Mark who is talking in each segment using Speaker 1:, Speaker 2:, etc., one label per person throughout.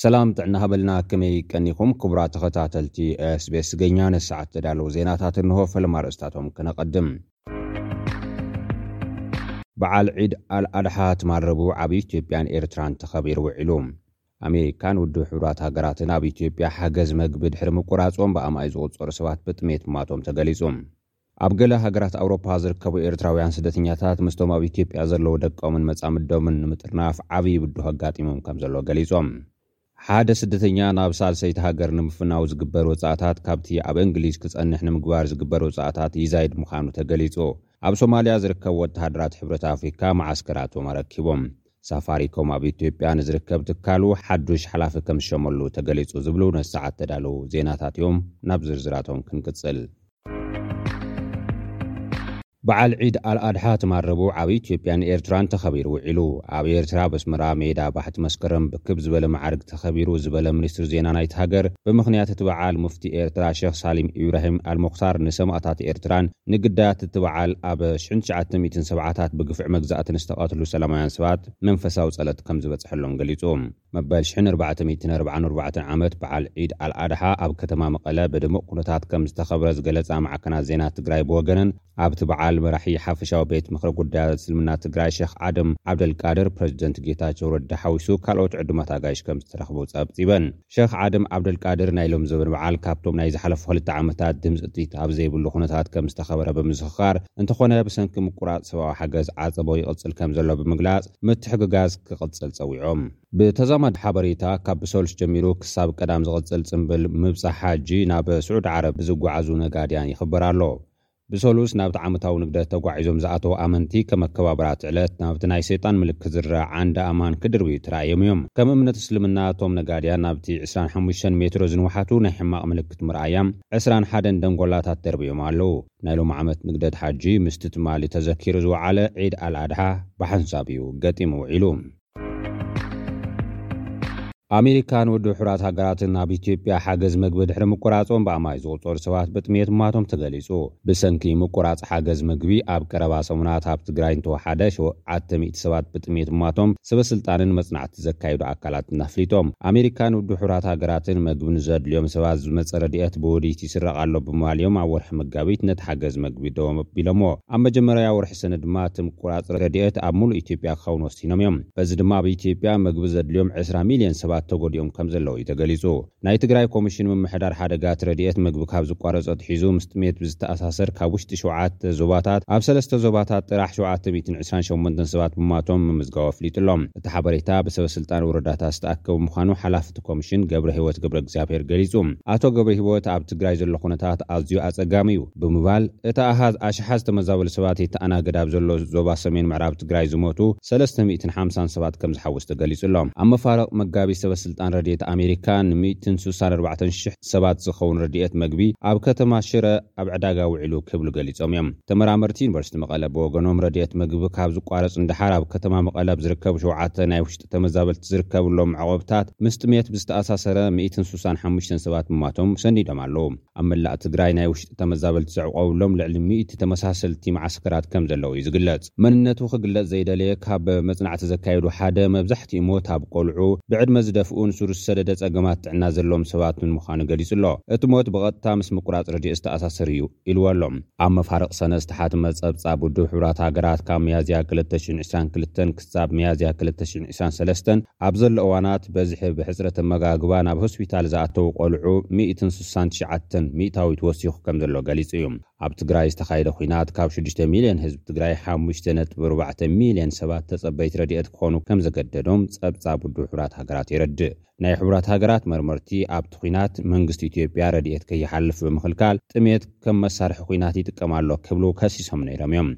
Speaker 1: ሰላም ጥዕና ሃበልና ከመይ ቀኒኹም ክቡራት ተኸታተልቲ ስቤስ ትግርኛ ንሰዓት ዝተዳለዉ ዜናታት እንሆ ፈለማ ርእስታቶም ክነቐድም በዓል ዒድ ኣልኣድሓ ትማል ረቡዕ ኣብ ኢትዮጵያን ኤርትራን ተኸቢሩ ውዒሉ ኣሜሪካን ውድብ ሕቡራት ሃገራትን ኣብ ኢትዮጵያ ሓገዝ መግቢ ድሕሪ ምቁራጾም ብኣማኢት ዝቑጸሩ ሰባት ብጥሜት ምማቶም ተገሊጹ ኣብ ገለ ሃገራት ኣውሮፓ ዝርከቡ ኤርትራውያን ስደተኛታት ምስቶም ኣብ ኢትዮጵያ ዘለዉ ደቆምን መጻምዶምን ንምጥርናፍ ዓብዪ ብድሆ ኣጋጢሞም ከምዘሎ ገሊጾም። ሓደ ስደተኛ ናብ ሳልሰይቲ ሃገር ንምፍናው ዝግበር ወጻእታት ካብቲ ኣብ እንግሊዝ ክጸንሕ ንምግባር ዝግበር ወጻእታት ይዛይድ ምዃኑ ተገሊጹ። ኣብ ሶማልያ ዝርከቡ ወተሃደራት ሕብረት ኣፍሪካ መዓስከራቶም ኣረኪቦም። ሳፋሪኮም ኣብ ኢትዮጵያ ንዝርከብ ትካሉ ሓዱሽ ሓላፊ ከምዝሸመሉ ተገሊጹ ዝብሉ ነቲ ሰዓት ተዳለዉ ዜናታት እዮም። ናብ ዝርዝራቶም ክንቅጽል። በዓል ዒድ ኣል ኣድሓ ትማል ረቡዕ ኣብ ኢትዮጵያን ኤርትራን ተኸቢሩ ውዒሉ። ኣብ ኤርትራ ኣብ ኣስመራ ሜዳ ባሕቲ መስከረም ብክብ ዝበለ መዓርግ ተኸቢሩ ዝበለ ሚኒስትሪ ዜና ናይታ ሃገር፣ ብምኽንያት እቲ በዓል ሙፍቲ ኤርትራ ሸኽ ሳሊም ኢብራሂም ኣል ሞኽታር ንሰማእታት ኤርትራን ንግዳያት እቲ በዓል ኣብ ኣሽሕን ትሽዓተ ሚእትን ሰብዓታት ብግፍዒ መግዛእቲ ንዝተቐትሉ ሰላማውያን ሰባት መንፈሳዊ ጸለት ከምዝበጽሐሎም ገሊጹ። መበል ሽሕን ኣርባዕተ ሚእትን ኣርብዓን ኣርባዕተን ዓመት በዓል ዒድ ኣልኣድሓ ኣብ ከተማ መቐለ ብድሙቕ ኩነታት ከምዝተኸብረ ዝገለፃ ማዕከናት ዜና ትግራይ ብወገነን ኣብቲ በዓል መራሒ ሓፈሻዊ ቤት ምኽሪ ጉዳያት እስልምና ትግራይ ሸኽ ኣደም ዓብደልቃድር ፕረዚደንት ጌታቸው ረዳ ሓዊሱ ካልኦት ዕዱማት ኣጋይሽ ከምዝተረኽቡ ፀብፂበን። ሸኽ ኣደም ዓብደልቃድር ናይ ሎሚ ዘበን በዓል ካብቶም ናይ ዝሓለፉ ክልተ ዓመታት ድምፂ ጥይት ኣብ ዘይብሉ ኩነታት ከምዝተኸበረ ብምዝኽኻር እንተኾነ ብሰንኪ ምቁራፅ ሰብኣዊ ሓገዝ ዓፀቦ ይቕፅል ከምዘሎ ብምግላፅ ምትሕግጋዝ ክቕጽል ጸዊዖም። ብተዛማዲ ሓበሬታ፣ ካብ ብሰሉስ ጀሚሩ ክሳብ ቀዳም ዝቕጽል ጽምብል ምብጻሕ ሓጂ ናብ ስዑዲ ዓረብ ብዝጓዓዙ ነጋድያን ይኽበር ኣሎ። ብሰሉስ ናብቲ ዓመታዊ ንግደት ተጓዒዞም ዝኣተው ኣመንቲ ከም ኣከባብራ እቲ ዕለት ናብቲ ናይ ሰይጣን ምልክት ዝርኣ ዓንዲ ኣማን ክድርብዩ ተራእዮም እዮም። ከም እምነት እስልምና እቶም ነጋድያን ናብቲ ዕስራን ሓሙሽተን ሜትሮ ዝንውሓቱ ናይ ሕማቕ ምልክት ምርኣያ ዕስራን ሓደን ደንጎላታት ደርብዮም ኣለው። ናይ ሎሚ ዓመት ንግደት ሓጂ ምስቲ ትማሊ ተዘኪሩ ዝወዓለ ዒድ ኣል ኣድሓ ብሓንሳብ እዩ ገጢሙ ውዒሉ። ኣሜሪካን ወዲ ውሑዳት ሃገራትን ኣብ ኢትዮጵያ ሓገዝ መግቢ ድሕሪ ምቁራጾም ብኣማኢት ዝቑጸሩ ሰባት ብጥምየት ምሟቶም ተገሊጹ። ብሰንኪ ምቁራጽ ሓገዝ መግቢ ኣብ ቀረባ ሰሙናት ኣብ ትግራይ እንተወሓደ ሸውዓተ ሚእቲ ሰባት ብጥምየት ምሟቶም ሰበስልጣንን መጽናዕቲ ረድኤት ዘካይዱ ኣካላት እናፍሊጡ፣ ኣሜሪካ ንድሑራት ሃገራትን መግቢ ንዘድልዮም ሰባት ዝመጸ ረድኤት ብውዲት ይስረቕ ኣሎ ብምባል እዮም ኣብ ወርሒ መጋቢት ነቲ ሓገዝ መግቢ ደው ኣቢሎምዎ። ኣብ መጀመርያ ወርሒ ሰነ ድማ እቲ ምቁራጽ ረድኤት ኣብ ሙሉእ ኢትዮጵያ ክኸውን ወሲኖም እዮም። በዚ ድማ ኣብ ኢትዮጵያ መግቢ ዘድልዮም ዕስራ ሚልየን ሰባት ተጎዲኦም ከምዘለዉ እዩ ተገሊጹ። ናይ ትግራይ ኮሚሽን ምምሕዳር ሓደጋት ረድኤት መግቢ ካብ ዝቋረፅ ኣትሒዙ ምስ ጥሜት ብዝተኣሳሰር ካብ ውሽጢ ሸውዓተ ዞባታት ኣብ ሰለስተ ዞባታት ጥራሕ ሸውዓተ ሚእትን ዕስራን ሸሞንተን ሰባት ምሟቶም ምምዝጋቡ ኣፍሊጡ ኣሎ። እቲ ሓበሬታ ብሰበስልጣን ወረዳታት ዝተኣከበ ምዃኑ ሓላፊ እቲ ኮሚሽን ገብረሂወት ገብረእግዚኣብሄር ገሊፁ። ኣቶ ገብረሂወት ኣብ ትግራይ ዘሎ ኩነታት ኣዝዩ ኣፀጋሚ እዩ። ብምባል፣ እቲ ኣሃዝ ኣሽሓት ዝተመዛበሉ ሰባት የተኣናግድ ኣብ ዘሎ ዞባ ሰሜን ምዕራብ ትግራይ ዝሞቱ ሰለስተ ሚእትን ሓምሳን ሰባት ከም ዝሓውስ ተገሊጹ ኣሎ። ኣብ መፋርቕ መጋቢት ሰበስልጣን ረድኤት ኣሜሪካ ን ሚእትን ስሳን ኣርባዕተን ሽሕ ሰባት ዝኸውን ረድኤት መግቢ ኣብ ከተማ ሽረ ኣብ ዕዳጋ ውዒሉ ክብሉ ገሊጾም እዮም። ተመራመርቲ ዩኒቨርሲቲ መቐለ ብወገኖም ረድኤት መግቢ ካብ ዝቋረጽ ንደሓር ኣብ ከተማ መቐለ ኣብ ዝርከቡ ሸውዓተ ናይ ውሽጢ ተመዛበልቲ ዝርከብሎም መዕቖብታት ምስ ጥምየት ብዝተኣሳሰረ ሚእትን ስሳን ሓሙሽተን ሰባት ምሟቶም ሰኒዶም ኣለዉ። ኣብ መላእ ትግራይ ናይ ውሽጢ ተመዛበልቲ ዘዕቖብሎም ልዕሊ ሚእቲ ተመሳሰልቲ መዓስከራት ከም ዘለዉ እዩ ዝግለጽ። መንነቱ ክግለጽ ዘይደለየ ካብ መጽናዕቲ ዘካየዱ ሓደ፣ መብዛሕትኡ ሞት ኣብ ቆልዑ፣ ብዕድመ ዝደፍኡን ሱር ዝሰደደ ጸገማት ጥዕና ዘለዎም ሰባትን ምዃኑ ገሊጹ'ሎ። እቲ ሞት ብቐጥታ ምስ ምቁራጽ ረድኤት ዝተኣሳሰር እዩ ኢልዎ ኣሎ። ኣብ መፋርቕ ሰነ ዝተሓትመ ጸብጻብ ውድብ ሕቡራት ሃገራት ካብ ሚያዝያ ክልተ ሽሕን ዕስራን ክልተን ክሳብ ሚያዝያ ክልተ ሽሕን ዕስራን ሰለስተን፣ ኣብ ዘሎ እዋናት በዝሒ ብሕጽረት ኣመጋግባ ናብ ሆስፒታል ዝኣተዉ ቆልዑ ሚእትን ስሳን ትሽዓተን ሚእታዊት ወሲኹ ከምዘሎ ገሊጹ እዩ። ኣብ ትግራይ ዝተኻየደ ኹናት ካብ ሽዱሽተ ሚልዮን ህዝቢ ትግራይ ሓሙሽተ ነጥቢ ኣርባዕተ ሚልዮን ሰባት ተጸበይቲ ረድኤት ክኾኑ ከምዘገደዶም ጸብጻብ ውድብ ሕቡራት ሃገራት የረድእ። ናይ ሕቡራት ሃገራት መርመርቲ ኣብቲ ኹናት መንግስቲ ኢትዮጵያ ረድኤት ከይሓልፍ ብምኽልካል ጥሜት ከም መሳርሒ ኹናት ይጥቀም ኣሎ ክብሉ ከሲሶም ነይሮም እዮም።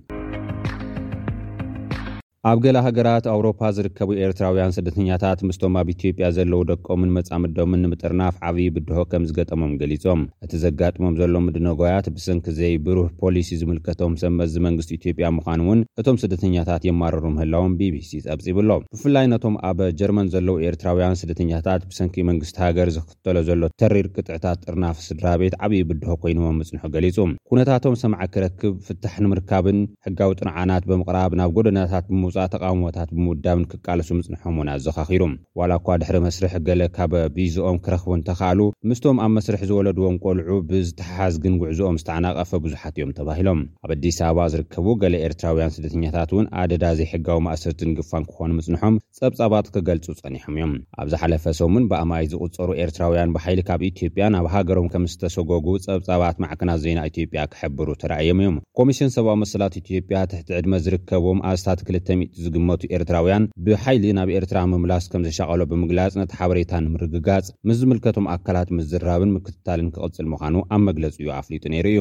Speaker 1: ኣብ ገለ ሃገራት ኣውሮፓ ዝርከቡ ኤርትራውያን ስደተኛታት ምስቶም ኣብ ኢትዮጵያ ዘለዉ ደቆምን መጻምዶምን ንምጥርናፍ ዓብዪ ብድሆ ከም ዝገጠሞም ገሊጾም። እቲ ዘጋጥሞም ዘሎ ምድንጓያት ብሰንኪ ዘይብሩህ ፖሊሲ ዝምልከቶም ሰብ መዚ መንግስቲ ኢትዮጵያ ምዃኑ'ውን እቶም ስደተኛታት የማርሩ ምህላዎም ቢቢሲ ጸብጺቡ'ሎ። ብፍላይ ነቶም ኣብ ጀርመን ዘለዉ ኤርትራውያን ስደተኛታት ብሰንኪ መንግስቲ ሃገር ዝኽተሎ ዘሎ ተሪር ቅጥዕታት ጥርናፈ ስድራቤት ዓብዪ ብድሆ ኮይንዎ ምጽንሑ ገሊጹ። ኩነታቶም ሰማዒ ክረክብ፣ ፍታሕ ንምርካብን ሕጋዊ ጥርዓናት ብምቕራብ ናብ ጎደናታት ብምውጻእ ተቓውሞታት ብምውዳብን ክቃለሱ ምጽንሖም እውን ኣዘኻኺሩ። ዋላ እኳ ድሕሪ መስርሕ ገለ ካብ ቪዝኦም ክረኽቡ እንተኸኣሉ፣ ምስቶም ኣብ መስርሕ ዝወለድዎም ቆልዑ ብዝተሓሓዝ ግን ጉዕዞኦም ዝተዓናቐፈ ብዙሓት እዮም ተባሂሎም። ኣብ ኣዲስ ኣበባ ዝርከቡ ገለ ኤርትራውያን ስደተኛታት እውን ኣደዳ ዘይሕጋዊ ማእሰርትን ግፋን ክኾኑ ምጽንሖም ጸብጻባት ክገልጹ ጸኒሖም እዮም። ኣብ ዝሓለፈ ሰሙን ብኣማኢት ዝቑጸሩ ኤርትራውያን ብሓይሊ ካብ ኢትዮጵያ ናብ ሃገሮም ከምዝተሰጎጉ ጸብጻባት ማዕከናት ዜና ኢትዮጵያ ክሕብሩ ተራእዮም እዮም። ኮሚሽን ሰብኣዊ መሰላት ኢትዮጵያ ትሕቲ ዕድመ ዝርከቦም ኣስታት ክልተ ሚእቲ ዝግመቱ ኤርትራውያን ብሓይሊ ናብ ኤርትራ ምምላስ ከምዘሻቐሎ ብምግላጽ ነቲ ሓበሬታ ንምርግጋጽ ምስ ዝምልከቶም ኣካላት ምዝራብን ምክትታልን ክቕጽል ምዃኑ ኣብ መግለጺኡ ኣፍሊጡ ነይሩ እዩ።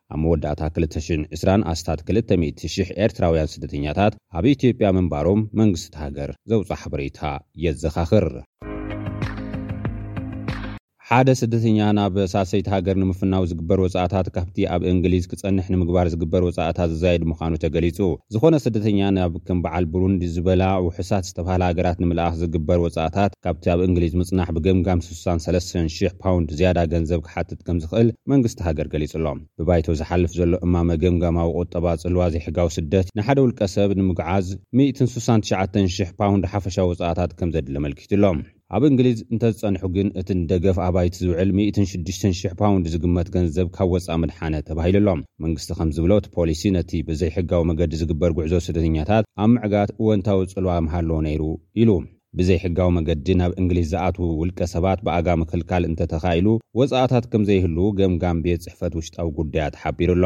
Speaker 1: ኣብ መወዳእታ ክልተ ሽሕን ዕስራን ኣስታት ክልተ ሚእቲ ሽሕ ኤርትራውያን ስደተኛታት ኣብ ኢትዮጵያ ምንባሮም መንግስቲ እታ ሃገር ዘውጽኦ ሓበሬታ የዘኻኽር። ሓደ ስደተኛ ናብ ሳልሰይቲ ሃገር ንምፍናው ዝግበር ወጻእታት ካብቲ ኣብ እንግሊዝ ክጸንሕ ንምግባር ዝግበር ወጻእታ ዝዛየድ ምዃኑ ተገሊጹ። ዝኾነ ስደተኛ ናብ ከም በዓል ብሩንዲ ዝበላ ውሑሳት ዝተባህላ ሃገራት ንምልኣኽ ዝግበር ወጻእታት ካብቲ ኣብ እንግሊዝ ምጽናሕ ብገምጋም ስሳን ሰለስተን ሽሕ ፓውንድ ዝያዳ ገንዘብ ክሓትት ከምዝኽእል መንግስቲ ሃገር ገሊጹ'ሎ። ብባይቶ ዝሓልፍ ዘሎ እማመ ገምጋማዊ ቁጠባ ጽልዋ ዘይሕጋዊ ስደት፣ ንሓደ ውልቀሰብ ንምጉዓዝ ሚእትን ስሳን ትሽዓተን ሽሕ ፓውንድ ሓፈሻዊ ወጻእታት ከምዘድሊ ኣመልኪቱ'ሎ። ኣብ እንግሊዝ እንተዝጸንሑ ግን እቲ ንደገፍ ኣባይቲ ዝውዕል ሚእትን ሽዱሽተን ሽሕ ፓውንድ ዝግመት ገንዘብ ካብ ወጻኢ ምድሓነ ተባሂሉ'ሎ። መንግስቲ ከምዝብሎ እቲ ፖሊሲ ነቲ ብዘይሕጋዊ መገዲ ዝግበር ጉዕዞ ስደተኛታት ኣብ ምዕጋት እወንታዊ ጽልዋ ምሃለዎ ነይሩ ኢሉ። ብዘይሕጋዊ መገዲ ናብ እንግሊዝ ዝኣትዉ ውልቀ ሰባት ብኣጋ ምኽልካል እንተተኻኢሉ ወፃእታት ከምዘይህልዉ ገምጋም ቤት ፅሕፈት ውሽጣዊ ጉዳያት ሓቢሩ ኣሎ።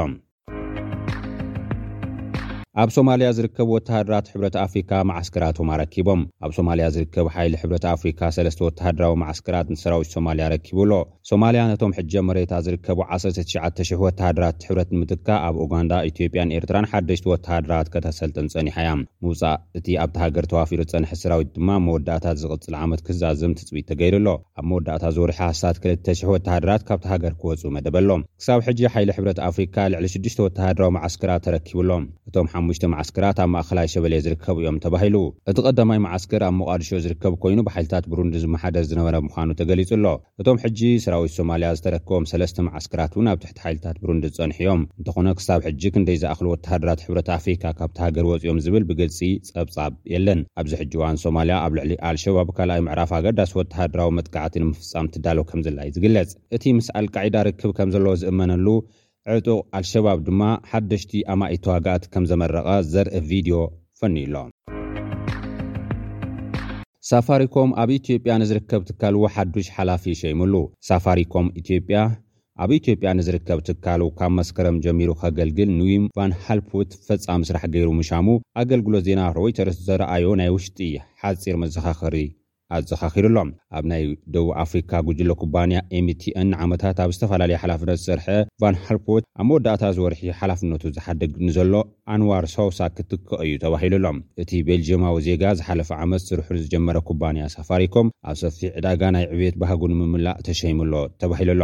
Speaker 1: ኣብ ሶማልያ ዝርከቡ ወተሃደራት ሕብረት ኣፍሪካ መዓስከራቶም ኣረኪቦም። ኣብ ሶማልያ ዝርከብ ሓይሊ ሕብረት ኣፍሪካ ሰለስተ ወተሃደራዊ መዓስከራት ንሰራዊት ሶማልያ ኣረኪቡ ኣሎ። ሶማልያ ነቶም ሕጂ ኣብ መሬታ ዝርከቡ ዓሰርተ ትሽዓተ ሽሕ ወተሃደራት ሕብረት ንምትካእ ኣብ ኡጋንዳ፣ ኢትዮጵያን ኤርትራን ሓደሽቲ ወተሃደራት ከተሰልጥን ጸኒሓ እያ። ምውጻእ እቲ ኣብታ ሃገር ተዋፊሩ ዝጸንሐ ሰራዊት ድማ ኣብ መወዳእታ እዚ ዝቕጽል ዓመት ክዛዘም ትጽቢት ተገይሩ ኣሎ። ኣብ መወዳእታ እዚ ወርሒ ኣስታት ክልተ ሽሕ ወተሃደራት ካብታ ሃገር ክወጽኡ መደበ ኣሎ። ክሳብ ሕጂ ሓይሊ ሕብረት ኣፍሪካ ልዕሊ ሽዱሽተ ወተሃደራዊ መዓስከራት ተረኪቡ ኣሎ። እቶም ሓሙሽተ መዓስከራት ኣብ ማእኸላይ ሸበሌ ዝርከቡ እዮም ተባሂሉ። እቲ ቀዳማይ መዓስከር ኣብ ሞቓድሾ ዝርከብ ኮይኑ ብሓይልታት ብሩንዲ ዝመሓደር ዝነበረ ምዃኑ ተገሊፁ ኣሎ። እቶም ሕጂ ሰራዊት ሶማልያ ዝተረከቦም ሰለስተ መዓስከራት እውን ኣብ ትሕቲ ሓይልታት ብሩንዲ ዝፀንሑ እዮም። እንተኾነ ክሳብ ሕጂ ክንደይ ዝኣኽሉ ወተሃደራት ሕብረት ኣፍሪካ ካብታ ሃገር ወፂኦም ዝብል ብግልፂ ፀብፃብ የለን። ኣብዚ ሕጂ እዋን ሶማልያ ኣብ ልዕሊ ኣልሸባብ ካልኣይ ምዕራፍ ኣገዳሲ ወተሃደራዊ መጥቃዕቲ ንምፍፃም ትዳሎ ከምዘላ እዩ ዝግለፅ። እቲ ምስ ኣልቃዒዳ ርክብ ከምዘለዎ ዝእመነሉ ዕጡቕ ኣልሸባብ ድማ ሓደሽቲ ኣማኢት ተዋጋእቲ ከም ዘመረቐ ዘርኢ ቪድዮ ፈንዩ'ሎ። ሳፋሪኮም ኣብ ኢትዮጵያ ንዝርከብ ትካሉ ሓዱሽ ሓላፊ ሸይሙሉ። ሳፋሪኮም ኢትዮጵያ፣ ኣብ ኢትዮጵያ ንዝርከብ ትካሉ ካብ መስከረም ጀሚሩ ከገልግል ንዊም ቫን ሃልፕውት ፈጻሚ ስራሕ ገይሩ ምሻሙ ኣገልግሎት ዜና ሮይተርስ ዘርኣዮ ናይ ውሽጢ ሓጺር መዘኻኸሪ ኣዘኻኺሩ ኣሎ። ኣብ ናይ ደቡብ ኣፍሪካ ጉጅለ ኩባንያ ኤምቲኤን ንዓመታት ኣብ ዝተፈላለየ ሓላፍነት ዝሰርሐ ቫን ሃልፖት ኣብ መወዳእታ እዚ ወርሒ ሓላፍነቱ ዝሓድግ ንዘሎ ኣንዋር ሶውሳ ክትክኦ እዩ ተባሂሉ ኣሎ። እቲ ቤልጂየማዊ ዜጋ ዝሓለፈ ዓመት ስርሑ ንዝጀመረ ኩባንያ ሳፋሪኮም ኣብ ሰፊሕ ዕዳጋ ናይ ዕብየት ባህጉ ንምምላእ ተሸይሙ ኣሎ ተባሂሉ ኣሎ።